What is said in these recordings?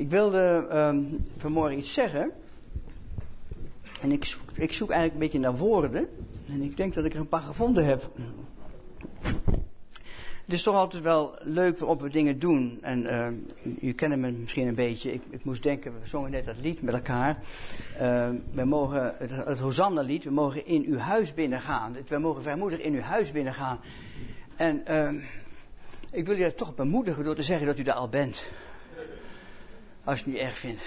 Ik wilde ehm, vanmorgen iets zeggen. En ik zoek, ik zoek eigenlijk een beetje naar woorden. En ik denk dat ik er een paar gevonden heb. Het is toch altijd wel leuk waarop we dingen doen. En u kent me misschien een beetje. Ik, ik, moest denken, we zongen net dat lied met elkaar. Uh, we mogen, het, het Hosanna-lied, we mogen in uw huis binnengaan. We mogen vrijmoedig in uw huis binnengaan. En ik wil je toch bemoedigen door te zeggen dat u daar al bent. Als je het niet erg vindt.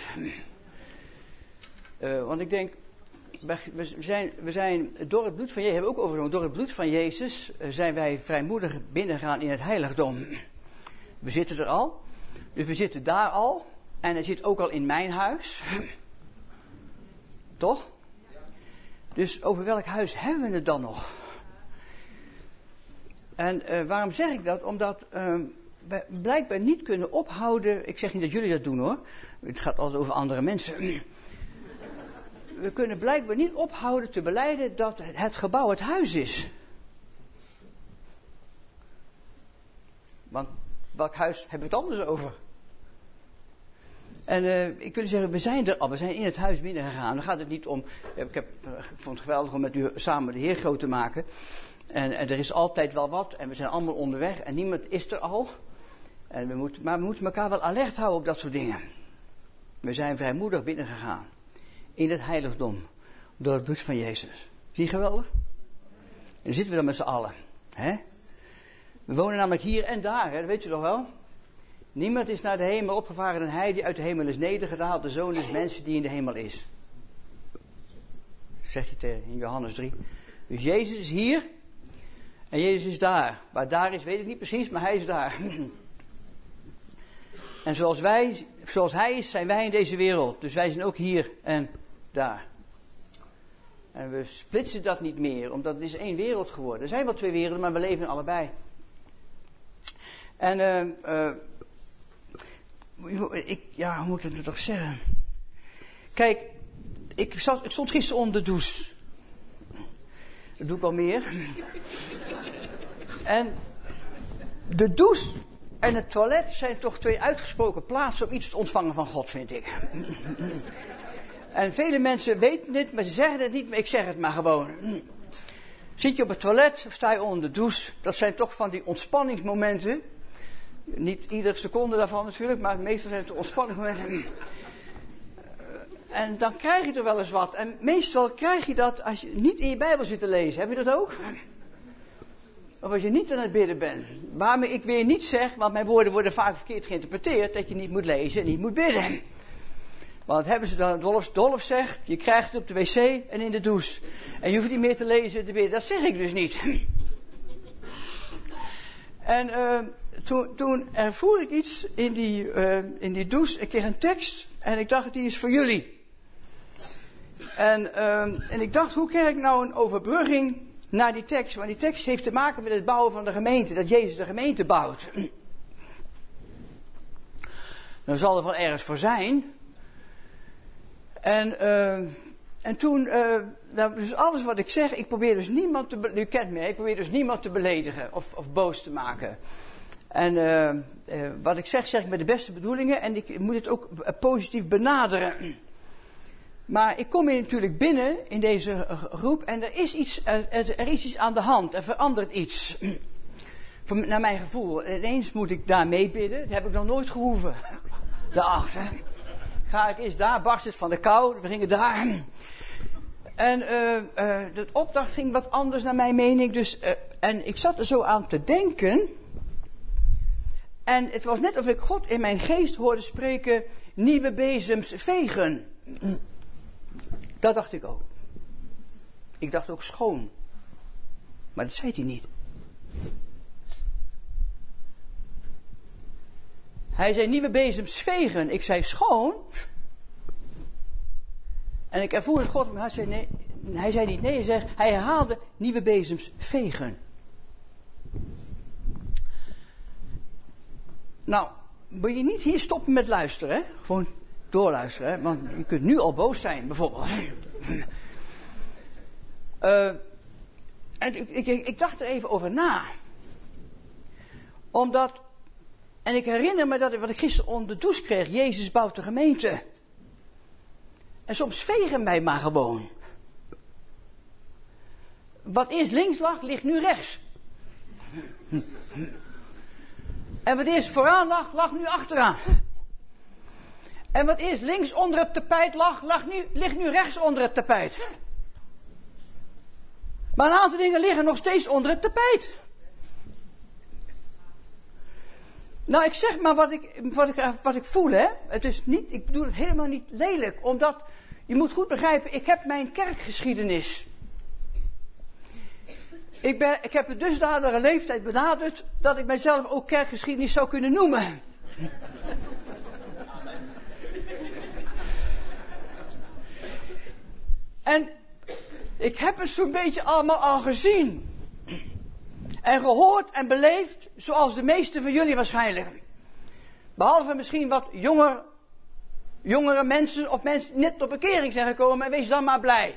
Uh, want ik denk, we zijn, we zijn door het bloed van Jezus, hebben we ook overgenomen, door het bloed van Jezus zijn wij vrijmoedig binnengegaan in het heiligdom. We zitten er al. Dus we zitten daar al. En hij zit ook al in mijn huis. Toch? Dus over welk huis hebben we het dan nog? En uh, waarom zeg ik dat? Omdat we blijkbaar niet kunnen ophouden. Ik zeg niet dat jullie dat doen hoor. Het gaat altijd over andere mensen. We kunnen blijkbaar niet ophouden te beleiden dat het gebouw het huis is. Want welk huis hebben we het anders over? En uh, ik wil zeggen, we zijn er al, we zijn in het huis binnengegaan. Dan gaat het niet om, ik, heb, ik vond het geweldig om met u samen de Heer groot te maken. En, en, er is altijd wel wat en we zijn allemaal onderweg en niemand is er al. En we moeten, maar we moeten elkaar wel alert houden op dat soort dingen. We zijn vrijmoedig binnengegaan in het heiligdom door het bloed van Jezus. Zie je geweldig? En dan zitten we dan met z'n allen. Hè? We wonen namelijk hier en daar, hè? dat weet je toch wel? Niemand is naar de hemel opgevaren en hij die uit de hemel is nedergedaald. De zoon is mensen die in de hemel is. Zegt hij tegen in Johannes 3. Dus Jezus is hier en Jezus is daar. Waar daar is, weet ik niet precies, maar hij is daar. En zoals wij, zoals hij is, zijn wij in deze wereld. Dus wij zijn ook hier en daar. En we splitsen dat niet meer, omdat het is één wereld geworden. Er zijn wel twee werelden, maar we leven in allebei. En uh, ik, ja, hoe moet ik het toch zeggen? Kijk, ik, zat, ik stond gisteren onder de douche. Dat doe ik wel meer. en de douche en het toilet zijn toch twee uitgesproken plaatsen om iets te ontvangen van God, vind ik. en vele mensen weten dit, maar ze zeggen het niet, maar ik zeg het maar gewoon. Zit je op het toilet of sta je onder de douche? Dat zijn toch van die ontspanningsmomenten. Niet iedere seconde daarvan natuurlijk, maar meestal zijn het ontspanningsmomenten. En dan krijg je er wel eens wat. En meestal krijg je dat als je niet in je Bijbel zit te lezen. Heb je dat ook? Of als je niet aan het bidden bent. Waarmee ik weer niet zeg, want mijn woorden worden vaak verkeerd geïnterpreteerd, dat je niet moet lezen en niet moet bidden. Want hebben ze dan, Dolf, zegt, je krijgt het op de wc en in de douche. En je hoeft niet meer te lezen en te bidden. Dat zeg ik dus niet. en uh, toen, toen ervoer ik iets in die, uh, in die douche. Ik kreeg een tekst en ik dacht, die is voor jullie. En, uh, en ik dacht, hoe krijg ik nou een overbrugging naar die tekst. Want die tekst heeft te maken met het bouwen van de gemeente. Dat Jezus de gemeente bouwt. Dan zal er wel ergens voor zijn. En, uh, en toen, uh, nou, dus alles wat ik zeg, ik probeer dus niemand te, u kent me, ik probeer dus niemand te beledigen of, of boos te maken. En uh, wat ik zeg, zeg ik met de beste bedoelingen en ik moet het ook positief benaderen. Maar ik kom hier natuurlijk binnen in deze groep en er is iets, er is iets aan de hand, er verandert iets. Naar mijn gevoel. Ineens moet ik daar mee bidden, dat heb ik nog nooit gehoeven. Daarachter. Ga ik eens daar, barst het van de kou, we gingen daar. En uh, uh, de opdracht ging wat anders naar mijn mening. Dus, uh, en ik zat er zo aan te denken. En het was net of ik God in mijn geest hoorde spreken: nieuwe bezems vegen. Dat dacht ik ook. Ik dacht ook schoon. Maar dat zei hij niet. Hij zei nieuwe bezems vegen. Ik zei schoon. En ik ervoer God, maar hij zei, nee, hij zei niet nee. Hij, zei, hij herhaalde nieuwe bezems vegen. Nou, wil je niet hier stoppen met luisteren, hè? Gewoon doorluisteren, hè? want je kunt nu al boos zijn, bijvoorbeeld. Uh, en ik, ik, ik, dacht er even over na. Omdat En ik herinner me dat wat ik gisteren onder de douche kreeg. Jezus bouwt de gemeente. En soms vegen wij maar gewoon. Wat eerst links lag, ligt nu rechts. En wat eerst vooraan lag, lag nu achteraan. En wat eerst links onder het tapijt lag, lag nu, ligt nu rechts onder het tapijt. Maar een aantal dingen liggen nog steeds onder het tapijt. Nou, ik zeg maar wat ik, wat ik, wat ik voel, hè. Het is niet, ik bedoel het helemaal niet lelijk, omdat, je moet goed begrijpen, ik heb mijn kerkgeschiedenis. Ik, ben, ik heb een dusdanige leeftijd benaderd, dat ik mijzelf ook kerkgeschiedenis zou kunnen noemen. En ik heb het zo'n beetje allemaal al gezien. En gehoord en beleefd, zoals de meeste van jullie waarschijnlijk. Behalve misschien wat jonger, jongere mensen of mensen net op bekering zijn gekomen en wees dan maar blij.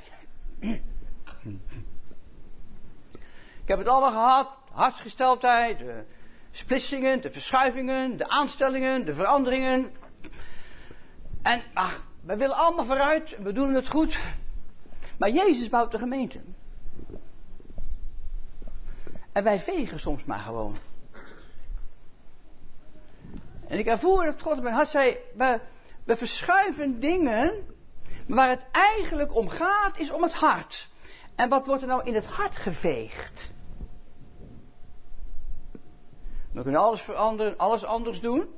Ik heb het allemaal gehad, hartsgesteldheid, de splitsingen, de verschuivingen, de aanstellingen, de veranderingen. En ach, we willen allemaal vooruit, we doen het goed. Maar Jezus bouwt de gemeente. En wij vegen soms maar gewoon. En ik ervoer dat God in mijn hart zei, we, we verschuiven dingen, maar waar het eigenlijk om gaat is om het hart. En wat wordt er nou in het hart geveegd? We kunnen alles veranderen, alles anders doen.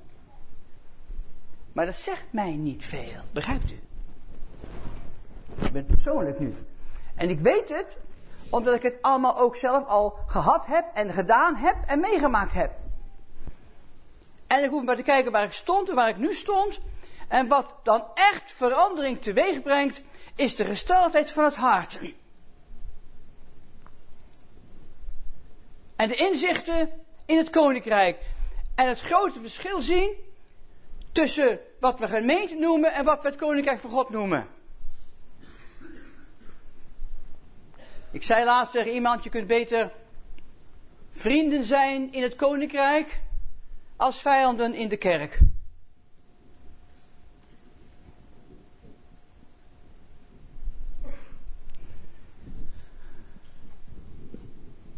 Maar dat zegt mij niet veel. Begrijpt u? Ik ben persoonlijk nu. En ik weet het, omdat ik het allemaal ook zelf al gehad heb en gedaan heb en meegemaakt heb. En ik hoef maar te kijken waar ik stond en waar ik nu stond. En wat dan echt verandering teweeg brengt, is de gesteldheid van het hart. En de inzichten in het koninkrijk. En het grote verschil zien tussen wat we gemeente noemen en wat we het koninkrijk van God noemen. Ik zei laatst tegen iemand, je kunt beter vrienden zijn in het koninkrijk als vijanden in de kerk.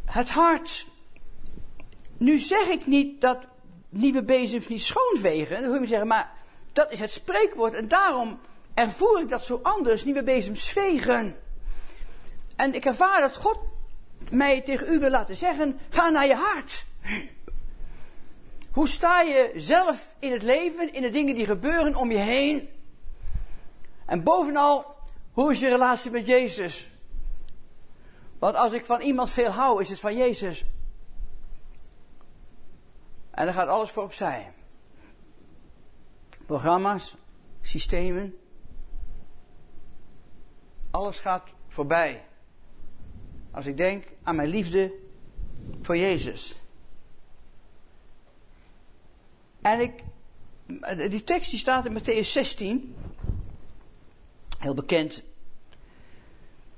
Het hart. Nu zeg ik niet dat nieuwe bezems niet schoonvegen. Dat hoor je me zeggen, maar dat is het spreekwoord. En daarom ervoer ik dat zo anders. Nieuwe bezems vegen. En ik ervaar dat God mij tegen u wil laten zeggen: ga naar je hart. Hoe sta je zelf in het leven, in de dingen die gebeuren om je heen? En bovenal, hoe is je relatie met Jezus? Want als ik van iemand veel hou, is het van Jezus. En dan gaat alles voor opzij. Programma's, systemen. Alles gaat voorbij. Als ik denk aan mijn liefde voor Jezus. En ik, die tekst die staat in Matthäus 16. Heel bekend.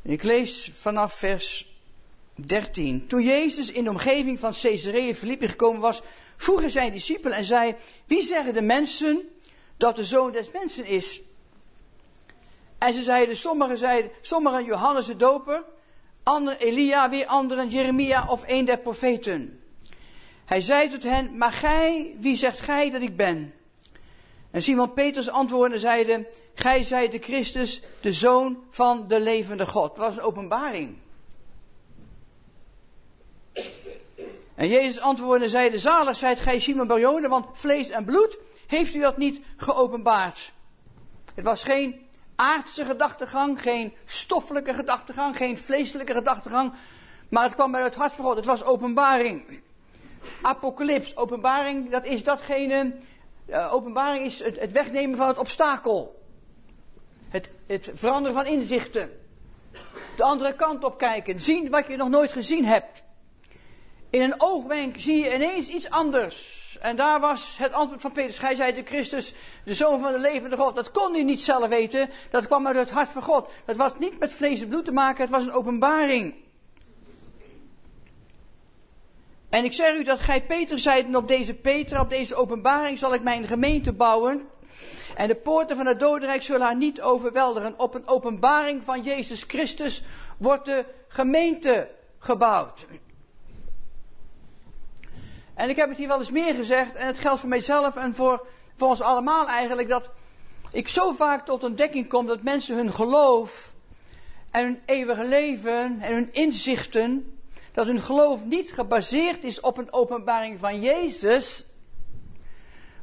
ik lees vanaf vers 13. Toen Jezus in de omgeving van Caesarea Philippi gekomen was, vroeg hij zijn discipelen en zei: Wie zeggen de mensen dat de zoon des mensen is? En ze zeiden, sommigen zeiden, sommigen Johannes de Doper, anderen Elia, weer anderen Jeremia of een der profeten. Hij zei tot hen, maar gij, wie zegt gij dat ik ben? En Simon Peters antwoordde en zeide, gij zijt de Christus, de Zoon van de levende God. Het was een openbaring. En Jezus antwoordde en zeide, zalig zijt gij Simon Barjone, want vlees en bloed heeft u dat niet geopenbaard. Het was geen aardse gedachtegang, geen stoffelijke gedachtegang, geen vleeselijke gedachtegang, maar het kwam uit het hart van God. Het was openbaring. Apocalyps, openbaring, dat is datgene, uh, openbaring is het, het, wegnemen van het obstakel. Het, het veranderen van inzichten. De andere kant op kijken, zien wat je nog nooit gezien hebt. In een oogwenk zie je ineens iets anders. En daar was het antwoord van Petrus. Hij zei de Christus, de zoon van de levende God. Dat kon hij niet zelf weten. Dat kwam uit het hart van God. Dat was niet met vlees en bloed te maken. Het was een openbaring. En ik zeg u dat gij Peter zijt en op deze Peter, op deze openbaring zal ik mijn gemeente bouwen. En de poorten van het dodenrijk zullen haar niet overweldigen. Op een openbaring van Jezus Christus wordt de gemeente gebouwd. En ik heb het hier wel eens meer gezegd, en het geldt voor mijzelf en voor, voor ons allemaal eigenlijk, dat ik zo vaak tot ontdekking kom dat mensen hun geloof en hun eeuwige leven en hun inzichten, dat hun geloof niet gebaseerd is op een openbaring van Jezus,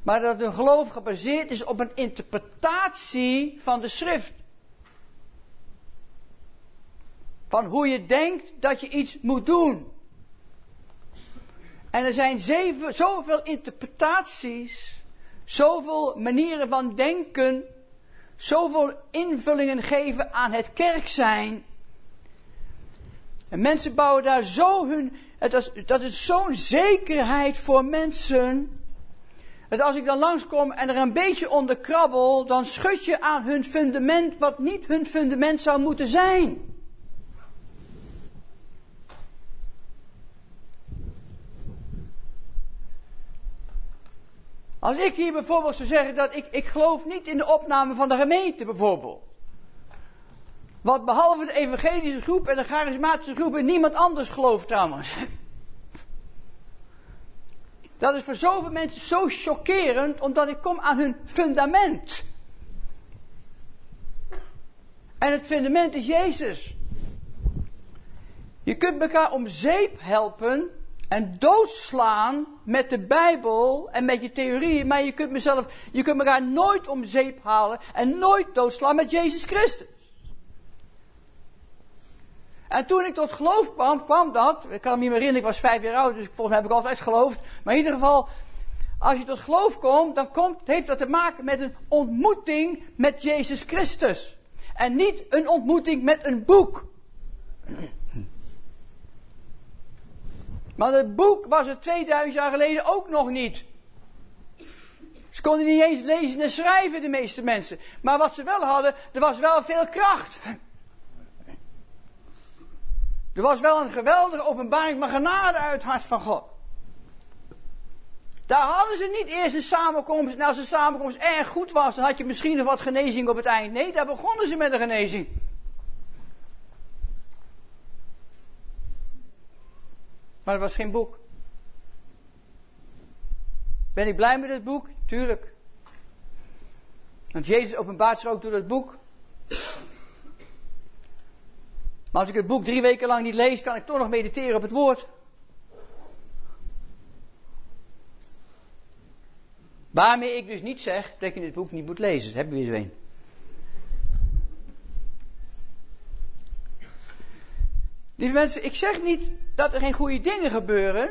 maar dat hun geloof gebaseerd is op een interpretatie van de schrift. Van hoe je denkt dat je iets moet doen. En er zijn zeven, zoveel interpretaties, zoveel manieren van denken, zoveel invullingen geven aan het kerk zijn. En mensen bouwen daar zo hun, het dat is zo'n zekerheid voor mensen. Dat als ik dan langskom en er een beetje onder krabbel, dan schud je aan hun fundament wat niet hun fundament zou moeten zijn. Als ik hier bijvoorbeeld zou zeggen dat ik, ik geloof niet in de opname van de gemeente bijvoorbeeld. Wat behalve de evangelische groep en de charismatische groep en niemand anders gelooft trouwens. Dat is voor zoveel mensen zo chockerend, omdat ik kom aan hun fundament. En het fundament is Jezus. Je kunt elkaar om zeep helpen en doodslaan met de Bijbel en met je theorieën, maar je kunt, mezelf, je kunt elkaar nooit om zeep halen en nooit doodslaan met Jezus Christus. En toen ik tot geloof kwam, kwam dat, ik kan me niet meer herinneren, ik was vijf jaar oud, dus volgens mij heb ik altijd geloofd. Maar in ieder geval, als je tot geloof komt, dan komt, heeft dat te maken met een ontmoeting met Jezus Christus. En niet een ontmoeting met een boek. Maar het boek was er 2000 jaar geleden ook nog niet. Ze konden niet eens lezen en schrijven, de meeste mensen. Maar wat ze wel hadden, er was wel veel kracht. Er was wel een geweldige openbaring van genade uit het hart van God. Daar hadden ze niet eerst een samenkomst. En als een samenkomst erg goed was, dan had je misschien nog wat genezing op het eind. Nee, daar begonnen ze met een genezing. Maar het was geen boek. Ben ik blij met het boek? Tuurlijk. Want Jezus openbaart zich ook door het boek. Maar als ik het boek drie weken lang niet lees, kan ik toch nog mediteren op het woord. Waarmee ik dus niet zeg dat je dit boek niet moet lezen. Dat hebben we weer zo een. Lieve mensen, ik zeg niet dat er geen goede dingen gebeuren.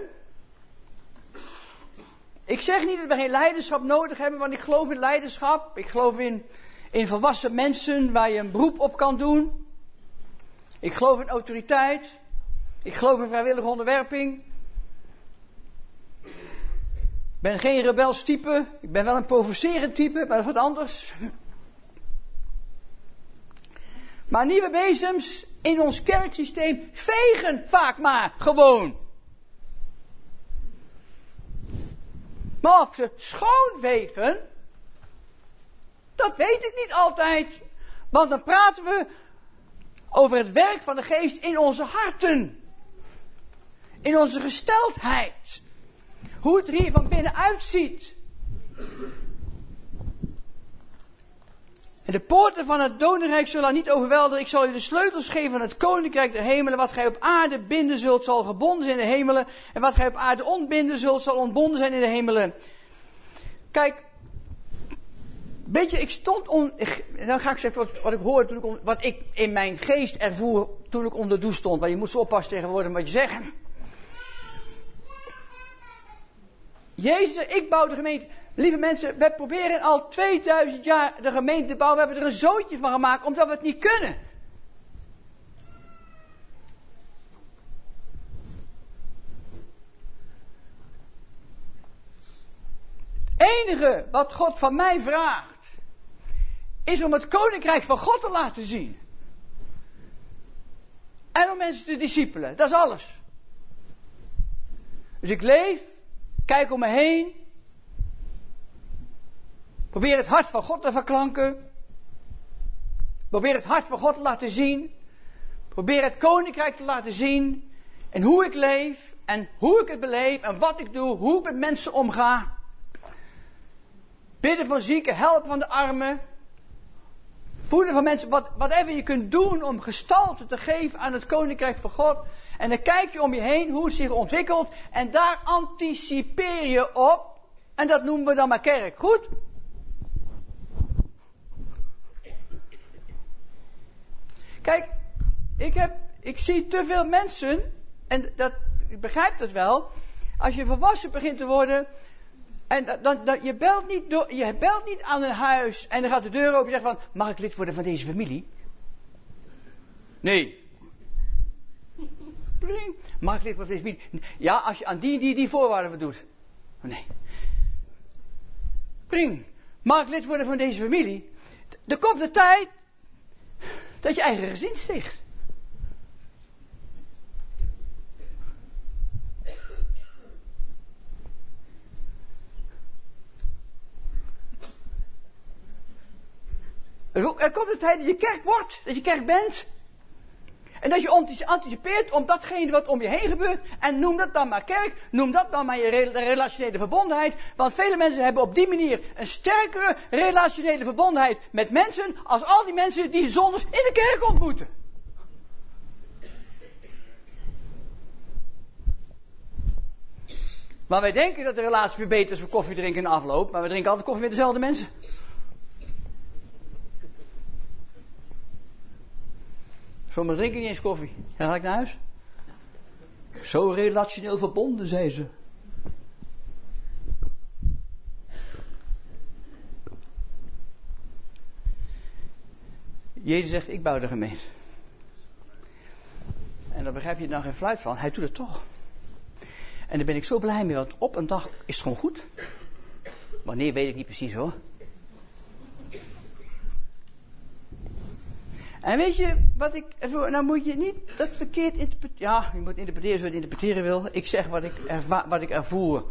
Ik zeg niet dat we geen leiderschap nodig hebben, want ik geloof in leiderschap. Ik geloof in, in volwassen mensen waar je een beroep op kan doen. Ik geloof in autoriteit. Ik geloof in vrijwillige onderwerping. Ik ben geen rebels type. Ik ben wel een provocerend type, maar dat is wat anders. Maar nieuwe bezems in ons kerksysteem vegen vaak maar gewoon. Maar of ze schoonvegen, dat weet ik niet altijd. Want dan praten we over het werk van de geest in onze harten. In onze gesteldheid. Hoe het er hier van binnen uitziet. De poorten van het dodenrijk zullen niet overweldigen. Ik zal u de sleutels geven van het koninkrijk der hemelen. Wat gij op aarde binden zult, zal gebonden zijn in de hemelen. En wat gij op aarde ontbinden zult, zal ontbonden zijn in de hemelen. Kijk, weet je, ik stond on, dan ga ik zeggen wat, wat ik hoorde toen ik, wat ik in mijn geest ervoer toen ik onder douche stond. Want je moet zo oppassen tegenwoordig wat je zegt. Jezus, ik bouw de gemeente. Lieve mensen, we proberen al 2000 jaar de gemeente te bouwen. We hebben er een zootje van gemaakt omdat we het niet kunnen. Het enige wat God van mij vraagt, is om het koninkrijk van God te laten zien. En om mensen te discipelen, dat is alles. Dus ik leef, kijk om me heen, probeer het hart van God te verklanken, probeer het hart van God te laten zien, probeer het koninkrijk te laten zien en hoe ik leef en hoe ik het beleef en wat ik doe, hoe ik met mensen omga. Bidden voor zieken, helpen van de armen, voeden van mensen, wat, whatever je kunt doen om gestalte te geven aan het koninkrijk van God. En dan kijk je om je heen hoe het zich ontwikkelt en daar anticipeer je op. En dat noemen we dan maar kerk. Goed? Kijk, ik, heb, ik zie te veel mensen, en dat, ik begrijp dat wel. Als je volwassen begint te worden, en dan, je, belt niet je belt niet aan een huis en dan gaat de deur open en zegt van, mag ik lid worden van deze familie? Nee. Lid worden van deze familie? Ja, als je aan die, die, die voorwaarden voldoet. Oh, nee. Pring. Mag ik lid worden van deze familie? Er komt de tijd dat je eigen gezin sticht. Er komt een tijd dat je kerk wordt, dat je kerk bent. En dat je anticipeert om datgene wat om je heen gebeurt. En noem dat dan maar kerk. Noem dat dan maar je relationele verbondenheid. Want vele mensen hebben op die manier een sterkere relationele verbondenheid met mensen. als al die mensen die ze in de kerk ontmoeten. Maar wij denken dat de relatie verbetert als we koffie drinken in de afloop. Maar we drinken altijd koffie met dezelfde mensen. Sommigen drinken niet eens koffie. Dan ga ik naar huis. Zo relationeel verbonden, zei ze. Jezus zegt, ik bouw de gemeente. En daar begrijp je dan geen fluit van. Hij doet het toch. En daar ben ik zo blij mee, want op een dag is het gewoon goed. Wanneer weet ik niet precies hoor. En weet je, wat ik, nou moet je niet dat verkeerd interpreteren. Ja, je moet interpreteren zoals je interpreteren wil. Ik zeg wat ik, wat ik ervoer.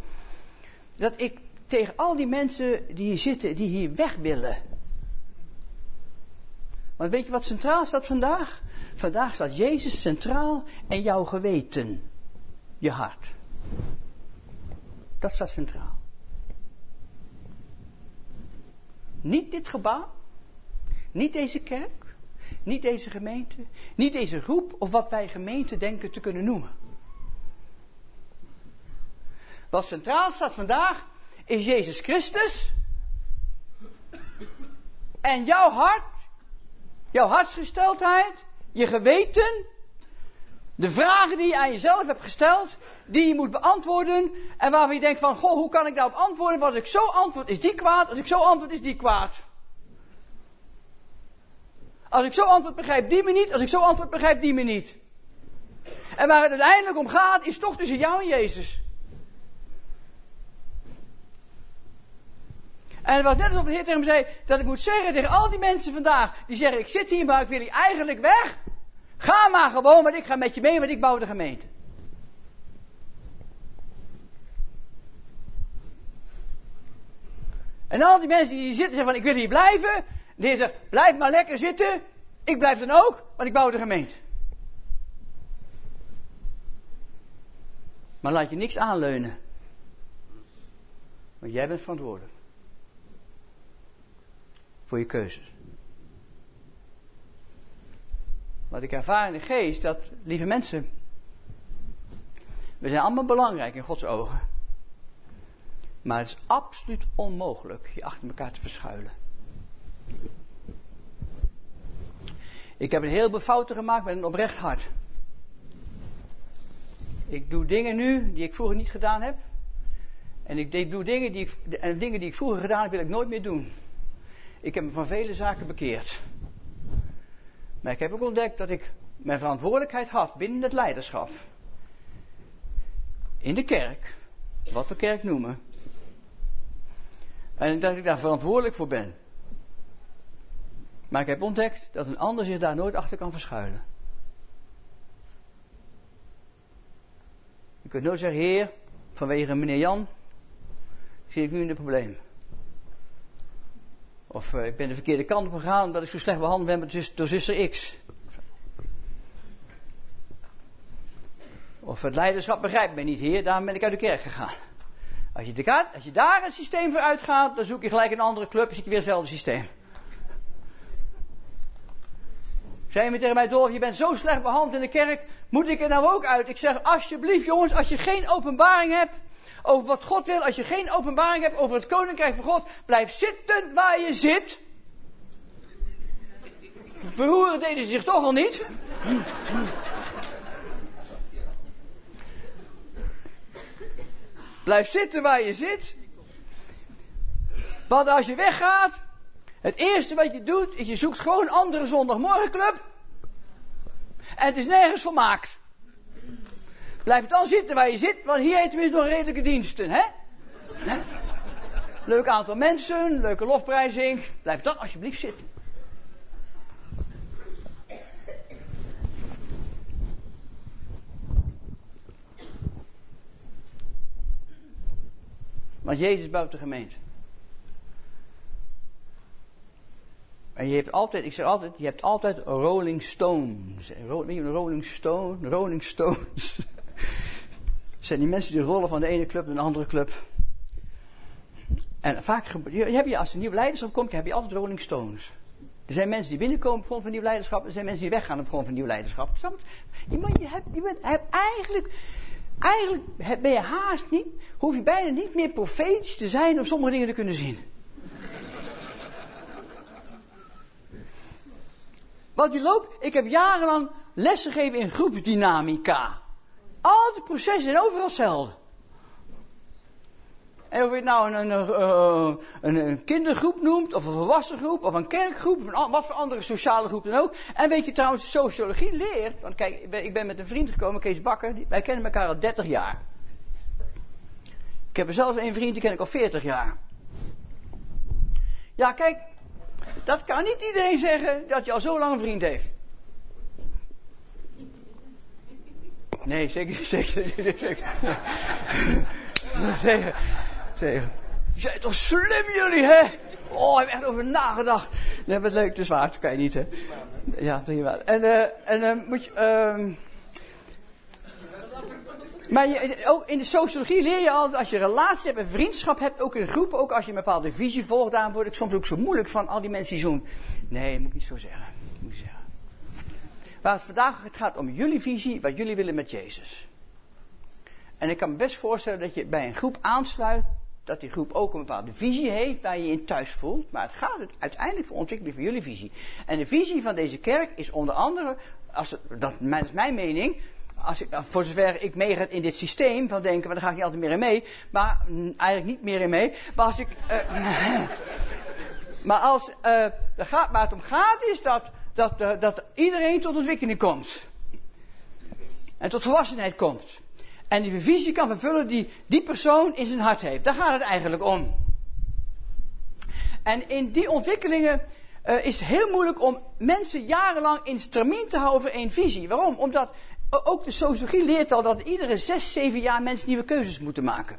Dat ik tegen al die mensen die hier zitten, die hier weg willen. Want weet je wat centraal staat vandaag? Vandaag staat Jezus centraal en jouw geweten. Je hart. Dat staat centraal. Niet dit gebouw. Niet deze kerk. Niet deze gemeente, niet deze groep of wat wij gemeente denken te kunnen noemen. Wat centraal staat vandaag is Jezus Christus. En jouw hart, jouw hartsgesteldheid, je geweten, de vragen die je aan jezelf hebt gesteld, die je moet beantwoorden en waarvan je denkt van, goh, hoe kan ik daarop antwoorden? Als ik zo antwoord, is die kwaad. Als ik zo antwoord, is die kwaad. Als ik zo antwoord, begrijp die me niet. Als ik zo antwoord, begrijp die me niet. En waar het uiteindelijk om gaat, is toch tussen jou en Jezus. En het was net alsof de Heer tegen me zei, dat ik moet zeggen tegen al die mensen vandaag, die zeggen, ik zit hier, maar ik wil hier eigenlijk weg. Ga maar gewoon, want ik ga met je mee, want ik bouw de gemeente. En al die mensen die zitten zeggen van, ik wil hier blijven, de Heer zegt, blijf maar lekker zitten. Ik blijf dan ook, want ik bouw de gemeente. Maar laat je niks aanleunen. Want jij bent verantwoordelijk. Voor je keuzes. Wat ik ervaar in de geest, dat, lieve mensen, we zijn allemaal belangrijk in Gods ogen. Maar het is absoluut onmogelijk je achter elkaar te verschuilen. Ik heb een heleboel fouten gemaakt met een oprecht hart. Ik doe dingen nu die ik vroeger niet gedaan heb. En ik doe dingen die ik, en dingen die ik vroeger gedaan heb, wil ik nooit meer doen. Ik heb me van vele zaken bekeerd. Maar ik heb ook ontdekt dat ik mijn verantwoordelijkheid had binnen het leiderschap. In de kerk, wat we kerk noemen. En dat ik daar verantwoordelijk voor ben. Maar ik heb ontdekt dat een ander zich daar nooit achter kan verschuilen. Je kunt nooit zeggen, Heer, vanwege meneer Jan zie ik nu in een probleem. Of uh, ik ben de verkeerde kant op gegaan omdat ik zo slecht behandeld ben door zuster X. Of het leiderschap begrijpt mij niet, heer, daarom ben ik uit de kerk gegaan. Als je, als je daar een systeem voor uitgaat, dan zoek je gelijk een andere club, zie je weer hetzelfde systeem. Zei me tegen mij, Dolf, je bent zo slecht behandeld in de kerk, moet ik er nou ook uit? Ik zeg, alsjeblieft jongens, als je geen openbaring hebt over wat God wil, als je geen openbaring hebt over het koninkrijk van God, blijf zitten waar je zit. Verroeren deden ze zich toch al niet. Blijf zitten waar je zit. Want als je weggaat, het eerste wat je doet, is je zoekt gewoon andere zondagmorgenclub. En het is nergens volmaakt. Blijf dan zitten waar je zit, want hier heeft tenminste nog redelijke diensten, hè? Leuk aantal mensen, leuke lofprijzing. Blijf dan alsjeblieft zitten. Want Jezus bouwt de gemeente. En je hebt altijd, ik zeg altijd, je hebt altijd Rolling Stones. Rolling Stone, Rolling Stones. zijn die mensen die rollen van de ene club naar de andere club. En vaak heb je, als er nieuw leiderschap komt, heb je altijd Rolling Stones. Er zijn mensen die binnenkomen op grond van nieuw leiderschap. Er zijn mensen die weggaan op grond van nieuw leiderschap. Je, je, hebt, je bent, eigenlijk, eigenlijk ben je haast niet, hoef je bijna niet meer profetisch te zijn om sommige dingen te kunnen zien. Want die loopt, ik heb jarenlang lessen gegeven in groepsdynamica. Al die processen zijn overal hetzelfde. En of je het nou een, een, eh, een, een, kindergroep noemt, of een volwassen groep, of een kerkgroep, of wat voor andere sociale groep dan ook. En weet je trouwens, sociologie leert, want kijk, ik ben, ik ben met een vriend gekomen, Kees Bakker, wij kennen elkaar al 30 jaar. Ik heb er zelfs een vriend, die ken ik al 40 jaar. Ja, kijk, dat kan niet iedereen zeggen dat je al zo lang een vriend heeft. Nee, zeker, zeker, zeker. zeker, zeker. Zijn toch slim jullie, hè? Oh, ik heb echt over nagedacht. Nee, wat leuk, dus waar, dat kan je niet, hè? Ja, prima. En, uh, en uh, moet je... Uh, maar je, ook in de sociologie leer je altijd, als je relatie hebt en vriendschap hebt, ook in groepen, ook als je een bepaalde visie volgt, daarom word ik soms ook zo moeilijk van al die mensen die zo'n... Nee, moet ik niet zo zeggen. Moet ik zeggen. Waar het vandaag het gaat om jullie visie, wat jullie willen met Jezus. En ik kan me best voorstellen dat je bij een groep aansluit, dat die groep ook een bepaalde visie heeft waar je je in thuis voelt. Maar het gaat uiteindelijk voor ontwikkeling van jullie visie. En de visie van deze kerk is onder andere, als dat is mijn mening, als ik, voor zover ik meega in dit systeem van denken, maar daar ga ik niet altijd meer in mee, maar mm, eigenlijk niet meer in mee. Maar als ik, uh, maar als, uh, gaat, waar het om gaat is dat, dat, uh, dat iedereen tot ontwikkeling komt. En tot volwassenheid komt. En die visie kan vervullen die die persoon in zijn hart heeft. Daar gaat het eigenlijk om. En in die ontwikkelingen uh, is heel moeilijk om mensen jarenlang in stramien te houden over één visie. Waarom? Omdat ook de sociologie leert al dat iedere zes, zeven jaar mensen nieuwe keuzes moeten maken.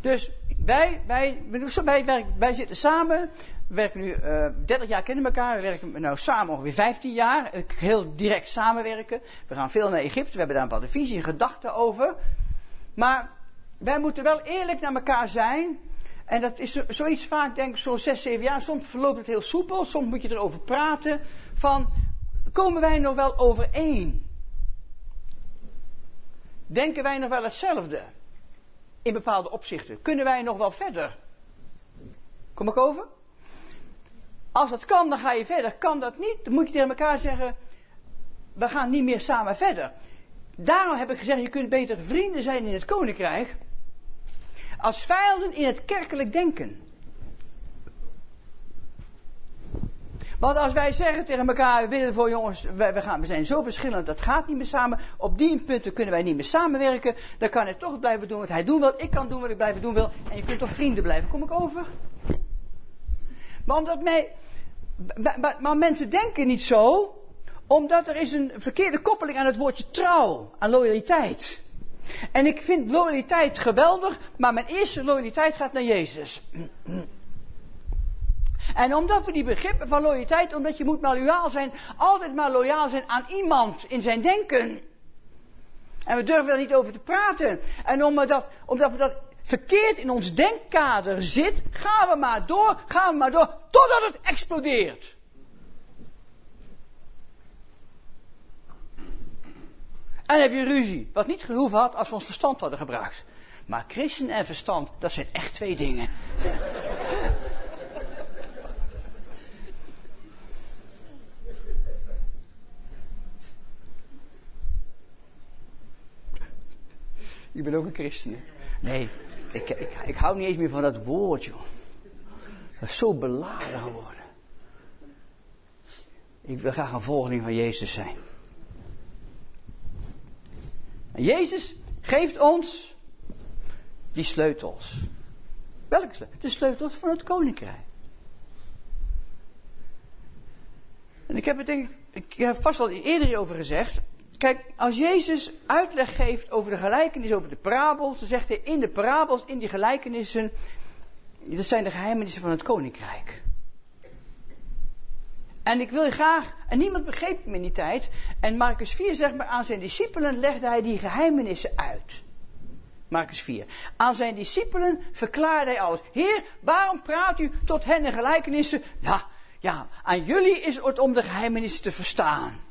Dus wij, wij, wij, wij, wij zitten samen. We werken nu uh, eh, 30 jaar kennen elkaar. We werken nou samen ongeveer 15 jaar. Heel direct samenwerken. We gaan veel naar Egypte. We hebben daar een bepaalde visie en gedachten over. Maar wij moeten wel eerlijk naar elkaar zijn. En dat is zoiets vaak, denk ik, zo'n 6, 7 jaar. Soms verloopt het heel soepel. Soms moet je erover praten. Van, komen wij nog wel overeen? Denken wij nog wel hetzelfde? In bepaalde opzichten. Kunnen wij nog wel verder? Kom ik over? Als dat kan, dan ga je verder. Kan dat niet, dan moet je tegen elkaar zeggen: we gaan niet meer samen verder. Daarom heb ik gezegd: je kunt beter vrienden zijn in het koninkrijk. als vijanden in het kerkelijk denken. Want als wij zeggen tegen elkaar, we willen voor jongens, we, gaan, we zijn zo verschillend, dat gaat niet meer samen. Op die punten kunnen wij niet meer samenwerken. Dan kan hij toch blijven doen wat hij doen wil. Ik kan doen wat ik blijven doen wil. En je kunt toch vrienden blijven. Kom ik over? Maar omdat mij, maar, maar mensen denken niet zo, omdat er is een verkeerde koppeling aan het woordje trouw, aan loyaliteit. En ik vind loyaliteit geweldig, maar mijn eerste loyaliteit gaat naar Jezus. En omdat we die begrippen van loyaliteit, omdat je moet maar loyaal zijn, altijd maar loyaal zijn aan iemand in zijn denken. En we durven daar niet over te praten. En omdat, omdat we dat verkeerd in ons denkkader zit, gaan we maar door, gaan we maar door, totdat het explodeert. En heb je ruzie, wat niet gehoeven had als we ons verstand hadden gebruikt. Maar christen en verstand, dat zijn echt twee dingen. Ik ben ook een christen. Nee, ik, ik, ik hou niet eens meer van dat woord, joh. Dat is zo beladen geworden. Ik wil graag een volgeling van Jezus zijn. Jezus geeft ons die sleutels. Welke sleutels? De sleutels van het koninkrijk. En ik heb het denk ik, ik heb vast wel eerder over gezegd. Kijk, als Jezus uitleg geeft over de gelijkenis, over de parabels, dan zegt hij in de parabels, in die gelijkenissen, dat zijn de geheimenissen van het koninkrijk. En ik wil je graag, en niemand begreep hem in die tijd, en Marcus 4 zegt maar, aan zijn discipelen legde hij die geheimenissen uit. Marcus 4. Aan zijn discipelen verklaarde hij alles. Heer, waarom praat u tot hen in gelijkenissen? Ja, ja, aan jullie is het om de geheimenissen te verstaan.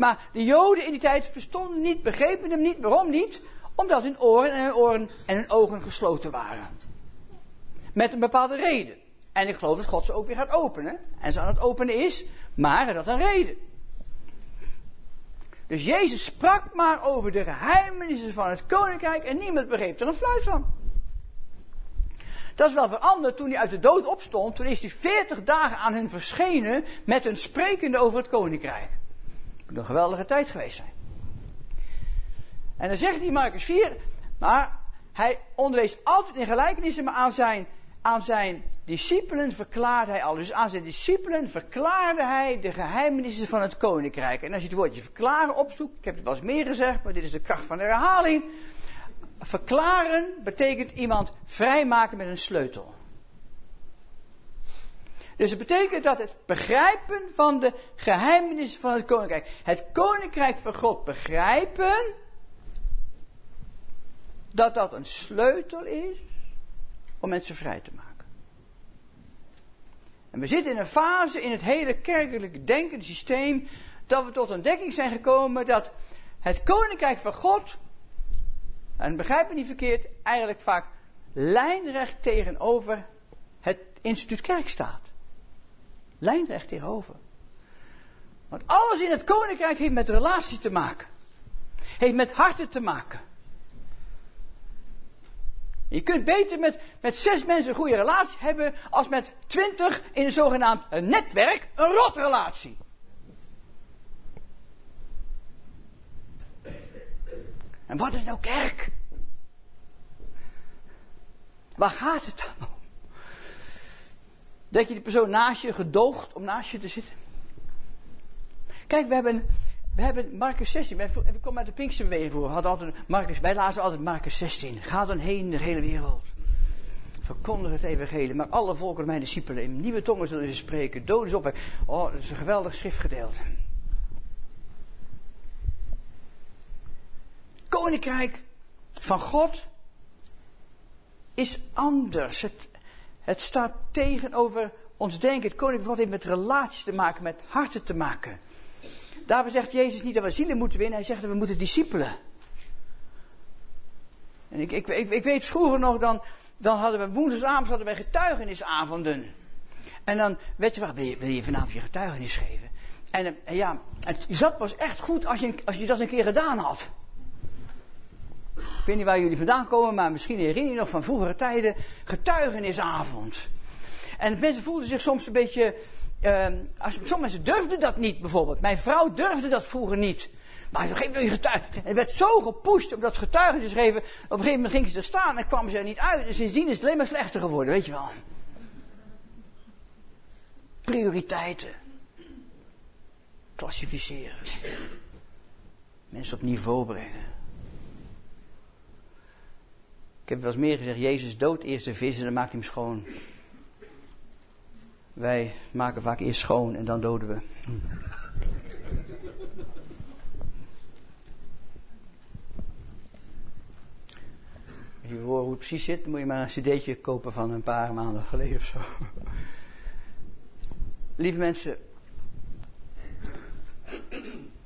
Maar de Joden in die tijd verstonden niet, begrepen hem niet. Waarom niet? Omdat hun oren en hun oren en hun ogen gesloten waren. Met een bepaalde reden. En ik geloof dat God ze ook weer gaat openen. En ze aan het openen is, maar dat een reden. Dus Jezus sprak maar over de geheimenissen van het koninkrijk en niemand begreep er een fluit van. Dat is wel veranderd toen hij uit de dood opstond. Toen is hij 40 dagen aan hun verschenen met hun sprekende over het koninkrijk een geweldige tijd geweest zijn. En dan zegt hij Marcus 4, maar hij onderwees altijd in gelijkenissen, maar aan zijn, aan zijn discipelen verklaarde hij al. Dus aan zijn discipelen verklaarde hij de geheimenissen van het koninkrijk. En als je het woordje verklaren opzoekt, ik heb het wel eens meer gezegd, maar dit is de kracht van de herhaling. Verklaren betekent iemand vrijmaken met een sleutel. Dus het betekent dat het begrijpen van de geheimenissen van het koninkrijk, het koninkrijk van God begrijpen, dat dat een sleutel is om mensen vrij te maken. En we zitten in een fase in het hele kerkelijke denkende systeem dat we tot ontdekking zijn gekomen dat het koninkrijk van God, en begrijp me niet verkeerd, eigenlijk vaak lijnrecht tegenover het instituut kerk staat. Lijnrecht tegenover. Want alles in het koninkrijk heeft met relatie te maken. Heeft met harten te maken. Je kunt beter met, met zes mensen een goede relatie hebben als met twintig in een zogenaamd netwerk een rotrelatie. En wat is nou kerk? Waar gaat het dan om? Dat je die persoon naast je gedoogt om naast je te zitten. Kijk, we hebben, we hebben Marcus 16. We, komen uit de Pinksterbeweging voor. Altijd wij lazen altijd Marcus 16. Ga dan heen de hele wereld. Verkondig het evangelie. Maar alle volken mijn discipelen. In nieuwe tongen zullen ze spreken. Doden is op. Oh, dat is een geweldig schriftgedeelte. Koninkrijk van God is anders. Het, het staat tegenover ons denken. Het koninkrijk van God heeft met relaties te maken, met harten te maken. Daarvoor zegt Jezus niet dat we zielen moeten winnen, hij zegt dat we moeten discipelen. En ik, ik, ik, weet vroeger nog, dan, dan hadden we woensdagavond hadden wij getuigenisavonden. En dan weet je wil je, wil je vanavond je getuigenis geven? En, en ja, het zat pas echt goed als je, als je dat een keer gedaan had. Ik weet niet waar jullie vandaan komen, maar misschien herinner je nog van vroegere tijden getuigenisavond. En mensen voelden zich soms een beetje. Uh, als, sommige mensen durfden dat niet bijvoorbeeld. Mijn vrouw durfde dat vroeger niet. Maar geef nou je getuigenis. Het werd zo gepusht om dat getuigenis te geven. Op een gegeven moment ging ze er staan en kwam ze er niet uit. En sindsdien is het alleen maar slechter geworden, weet je wel. Prioriteiten. Klassificeren. Mensen op niveau brengen. Heb wel eens meer gezegd, Jezus doodt eerst de vis en dan maakt hij hem schoon. Wij maken vaak eerst schoon en dan doden we. Als je hoort hoe het precies zit, moet je maar een cd'tje kopen van een paar maanden geleden of zo. Lieve mensen,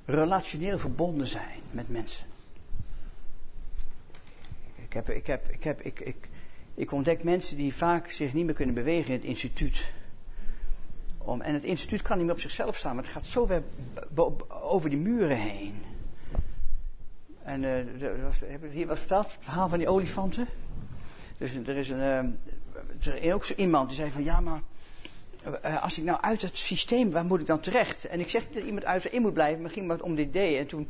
relationeel verbonden zijn met mensen. Ik heb, ik heb, ik heb, ik, ik, ik ontdek mensen die vaak zich niet meer kunnen bewegen in het instituut. Om, en het instituut kan niet meer op zichzelf staan, maar het gaat zo ver over die muren heen. En uh, heb ik hier wat verteld? Het verhaal van die olifanten. Dus er is een, uh, er is ook zo iemand die zei van ja, maar als ik nou uit het systeem, waar moet ik dan terecht? En ik zeg niet dat iemand uit erin moet blijven, maar ging maar om dit idee. En toen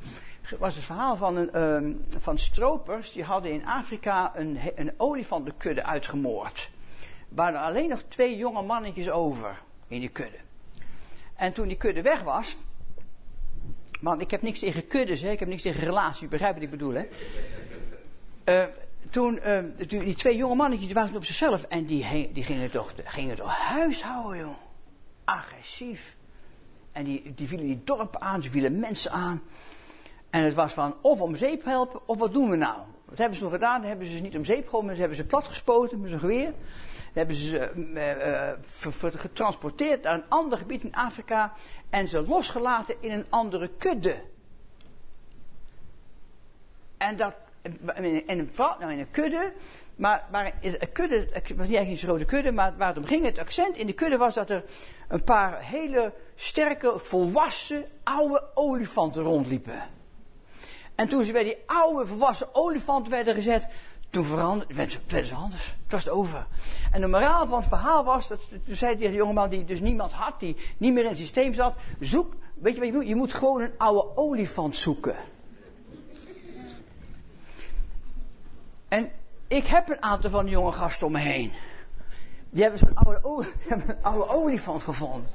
was het verhaal van, een, uh, van stropers, die hadden in Afrika een, een olifantenkudde uitgemoord. Waren er alleen nog twee jonge mannetjes over in die kudde. En toen die kudde weg was, want ik heb niks tegen kuddes, hè, ik heb niks tegen relatie, begrijp wat ik bedoel, hè. Uh, toen, uh, die twee jonge mannetjes die waren op zichzelf en die, die gingen, toch, gingen toch huishouden, joh. Agressief. En die, die vielen die dorpen aan, ze vielen mensen aan. En het was van of om zeep helpen, of wat doen we nou? Wat hebben ze nog gedaan? Dan hebben ze ze niet om zeep geholpen, ze hebben ze platgespoten met zo'n geweer. Hebben ze ze uh, uh, getransporteerd naar een ander gebied in Afrika en ze losgelaten in een andere kudde. En dat, in een, nou in een kudde, maar, maar een kudde, het was niet eigenlijk een rode kudde, maar waar het om ging, het accent in de kudde was dat er een paar hele sterke, volwassen, oude olifanten rondliepen. En toen ze bij die oude, volwassen olifanten werden gezet, toen veranderde, werden ze anders. Het was het over. En de moraal van het verhaal was, dat, toen zei tegen de jongeman die dus niemand had, die niet meer in het systeem zat, zoek, weet je wat je moet? Je moet gewoon een oude olifant zoeken. En ik heb een aantal van die jonge gasten om me heen. Die hebben zo'n oude, oude olifant gevonden.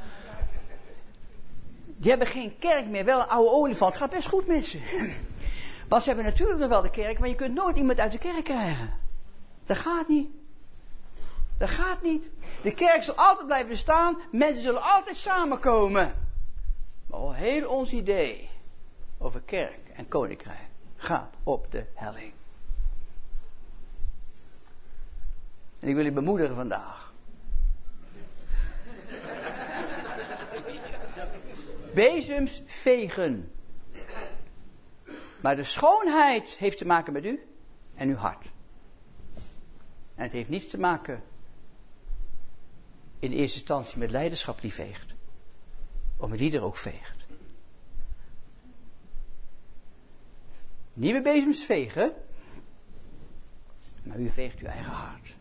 Die hebben geen kerk meer, wel een oude olifant. Het gaat best goed met ze. Want ze hebben natuurlijk nog wel de kerk, maar je kunt nooit iemand uit de kerk krijgen. Dat gaat niet. Dat gaat niet. De kerk zal altijd blijven staan, mensen zullen altijd samenkomen. Maar al heel ons idee over kerk en koninkrijk gaat op de helling. En ik wil je bemoedigen vandaag. Bezems vegen. Maar de schoonheid heeft te maken met u en uw hart. En het heeft niets te maken in eerste instantie met leiderschap die veegt. Of met wie er ook veegt. Nieuwe bezems vegen, maar u veegt uw eigen hart.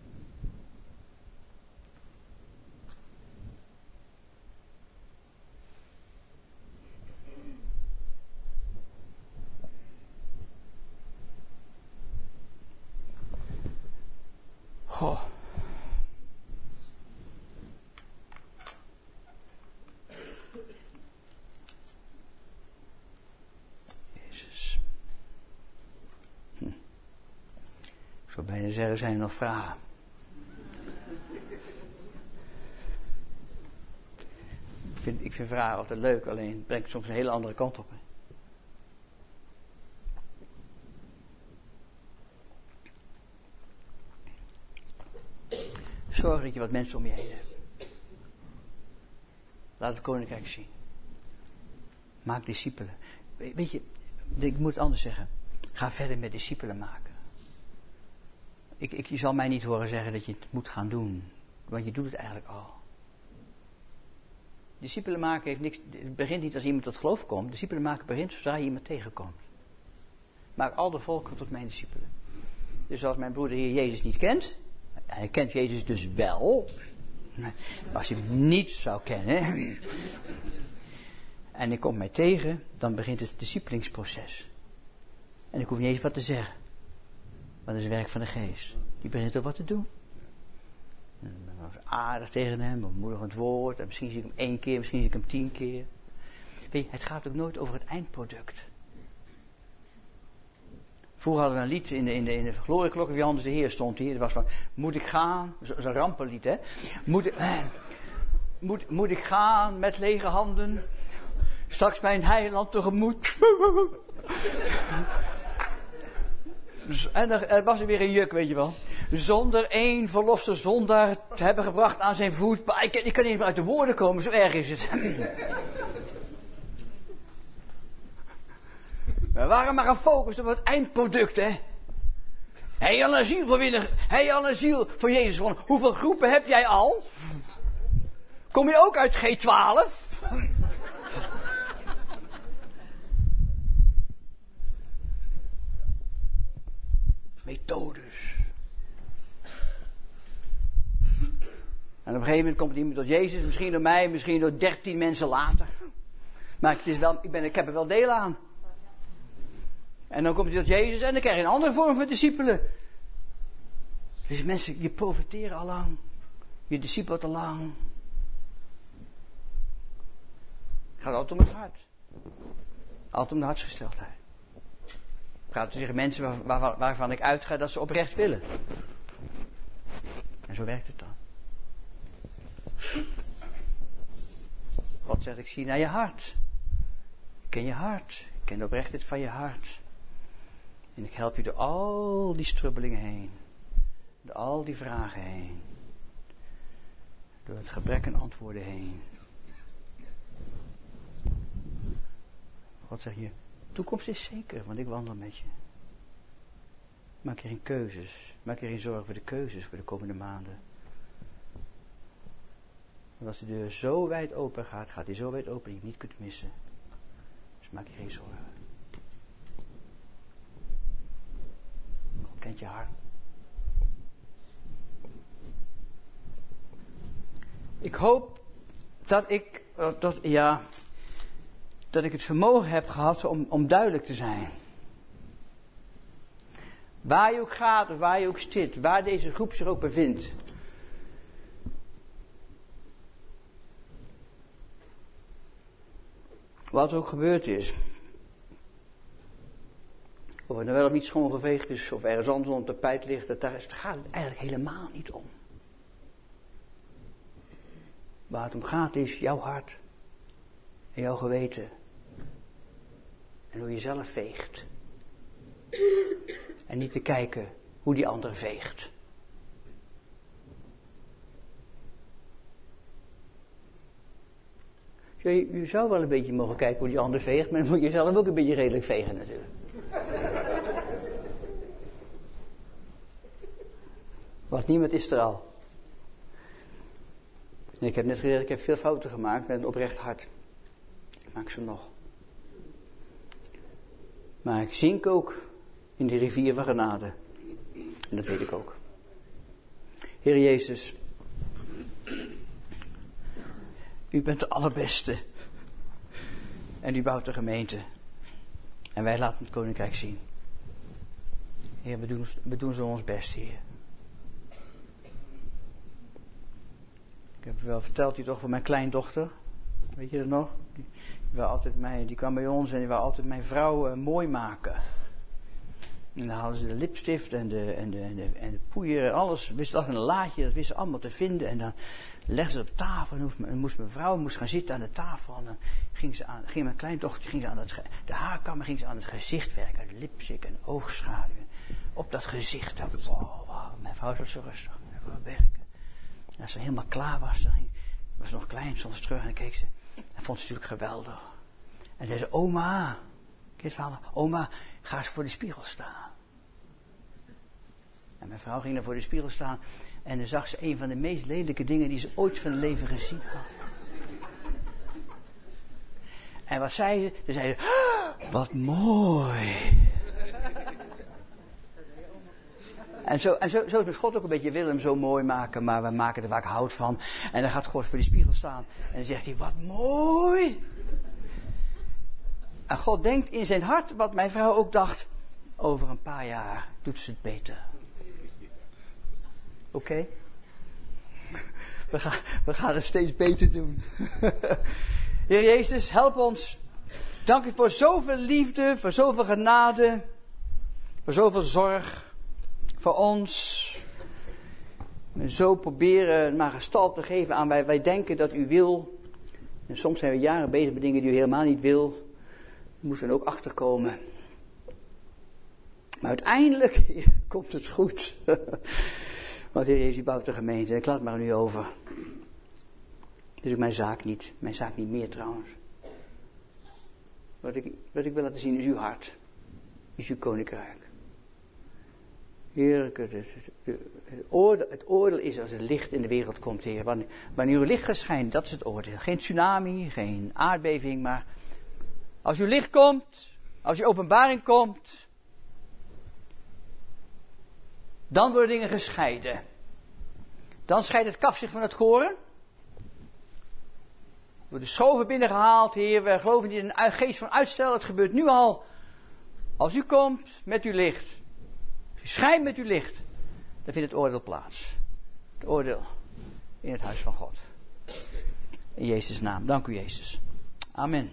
Goh. Jezus. Hm. Ik zou bijna zeggen, zijn er nog vragen? Ik vind, ik vind vragen altijd leuk, alleen het brengt soms een hele andere kant op dat wat mensen om je heen hebt. Laat het koninkrijk zien. Maak discipelen. Weet je, ik moet het anders zeggen. Ga verder met discipelen maken. Ik, ik, je zal mij niet horen zeggen dat je het moet gaan doen. Want je doet het eigenlijk al. Discipelen maken heeft niks, het begint niet als iemand tot geloof komt. Discipelen maken begint zodra je iemand tegenkomt. Maak al de volken tot mijn discipelen. Dus als mijn broeder hier Jezus niet kent, hij kent Jezus dus wel. Als je hem niet zou kennen. En ik kom mij tegen, dan begint het discipelingsproces. En ik hoef niet eens wat te zeggen. Want dat is het werk van de geest. Die begint er wat te doen. En aardig tegen hem, bemoedigend woord. En misschien zie ik hem één keer, misschien zie ik hem tien keer. Weet je, het gaat ook nooit over het eindproduct. Vroeger hadden we een lied in de, in de, in de glorieklok, Johannes de Heer stond hier. Dat was van, moet ik gaan? Een rampenlied, hè? Moet eh, moet, moet ik gaan met lege handen? Straks mijn heiland tegemoet. En er, was er weer een juk, weet je wel. Zonder één verloste zondaar te hebben gebracht aan zijn voet. Ik, kan niet uit de woorden komen, zo erg is het. We waren maar gefocust op het eindproduct, hè. Hij al een ziel voor winnen. Hij al een ziel voor Jezus. Van, hoeveel groepen heb jij al? Kom je ook uit G12? Methodes. En op een gegeven moment komt iemand tot Jezus, misschien door mij, misschien door dertien mensen later. Maar het is wel, ik, ben, ik heb er wel deel aan. En dan komt hij tot Jezus en dan krijg je een andere vorm van discipelen. Dus mensen, je profiteert al lang. Je discipelt al lang. Het gaat altijd om het hart. Altijd om de hartsgesteldheid. Het gaat tegen mensen waar, waarvan ik uitga dat ze oprecht willen. En zo werkt het dan. God zegt, ik zie naar je hart. Ik ken je hart. Ik ken de oprechtheid van je hart. En ik help je door al die strubbelingen heen. Door al die vragen heen. Door het gebrek aan antwoorden heen. God zegt je, toekomst is zeker, want ik wandel met je. Maak geen keuzes. Maak geen zorgen voor de keuzes voor de komende maanden. Want als de deur zo wijd open gaat, gaat die zo wijd open dat je niet kunt missen. Dus maak je geen zorgen. Kent je. Ik hoop dat ik, eh, dat, ja, dat ik het vermogen heb gehad om, om duidelijk te zijn. Waar je ook gaat of waar je ook zit, waar deze groep zich ook bevindt. Wat ook gebeurd is. Of het nou wel of niet schoongeveegd is, of ergens anders op tapijt ligt, dat daar gaat het eigenlijk helemaal niet om. Waar het om gaat is jouw hart en jouw geweten. En hoe je zelf veegt. En niet te kijken hoe die ander veegt. Je, je zou wel een beetje mogen kijken hoe die ander veegt, maar dan moet je zelf ook een beetje redelijk vegen natuurlijk. Want niemand is er al. Ik heb net gezegd, ik heb veel fouten gemaakt met een oprecht hart. Ik maak ze nog. Maar ik zink ook in de rivier van genade. En dat weet ik ook. Heer Jezus, u bent de allerbeste. En u bouwt de gemeente. En wij laten het koninkrijk zien. Heer, we doen, we doen zo ons best, Heer. Ik heb wel verteld u toch van mijn kleindochter. Weet je dat nog? Die, altijd mij, die kwam bij ons en die wou altijd mijn vrouw uh, mooi maken. En dan hadden ze de lipstift en de, en de, en de, en de poeier en alles. Wist dat een laadje, dat wisten ze allemaal te vinden. En dan legde ze op tafel en moest, mijn vrouw moest gaan zitten aan de tafel. En dan ging, ze aan, ging mijn kleindochter ging ze aan het, de haarkammer ging ze aan het gezicht werken. De lipstick en oogschaduw. Op dat gezicht. Wow, wow, mijn vrouw zat zo rustig. Wou werken. En als ze helemaal klaar was, dan was nog klein, ze terug en dan keek ze. Dat vond ze natuurlijk geweldig. En zei ze, oma, kijk verhaal, oma, ga eens voor de spiegel staan. En mijn vrouw ging dan voor de spiegel staan en dan zag ze een van de meest lelijke dingen die ze ooit van haar leven gezien had. En wat zei ze? Ze zei, ah, wat mooi. En, zo, en zo, zo is God ook een beetje, wil hem zo mooi maken, maar we maken er vaak hout van. En dan gaat God voor die spiegel staan en dan zegt hij, wat mooi. En God denkt in zijn hart, wat mijn vrouw ook dacht, over een paar jaar doet ze het beter. Oké? We, gaan, we gaan het steeds beter doen. Heer Jezus, help ons. Dank u voor zoveel liefde, voor zoveel genade. voor zoveel zorg voor ons. En zo proberen maar gestalte te geven aan wij, wij denken dat u wil. En soms zijn we jaren bezig met dingen die u helemaal niet wil. Moeten we ook achterkomen. Maar uiteindelijk komt het goed. Want Heer Jezus bouwt de gemeente. Ik laat maar nu over. Het is ook mijn zaak niet. Mijn zaak niet meer trouwens. Wat ik, wat ik wil laten zien is uw hart. Is uw koninkrijk. Heer, het, het, oordeel, het oordeel is als het licht in de wereld komt, Heer. Wanneer, wanneer uw licht gaat dat is het oordeel. Geen tsunami, geen aardbeving, maar als uw licht komt, als uw openbaring komt, dan worden dingen gescheiden. Dan scheidt het kaf zich van het koren. Wordt de schoven binnengehaald, Heer. We geloven niet in een geest van uitstel. Het gebeurt nu al. Als u komt met uw licht. Als u schijnt met uw licht. Dan vindt het oordeel plaats. Het oordeel in het huis van God. In Jezus' naam. Dank u, Jezus. Amen.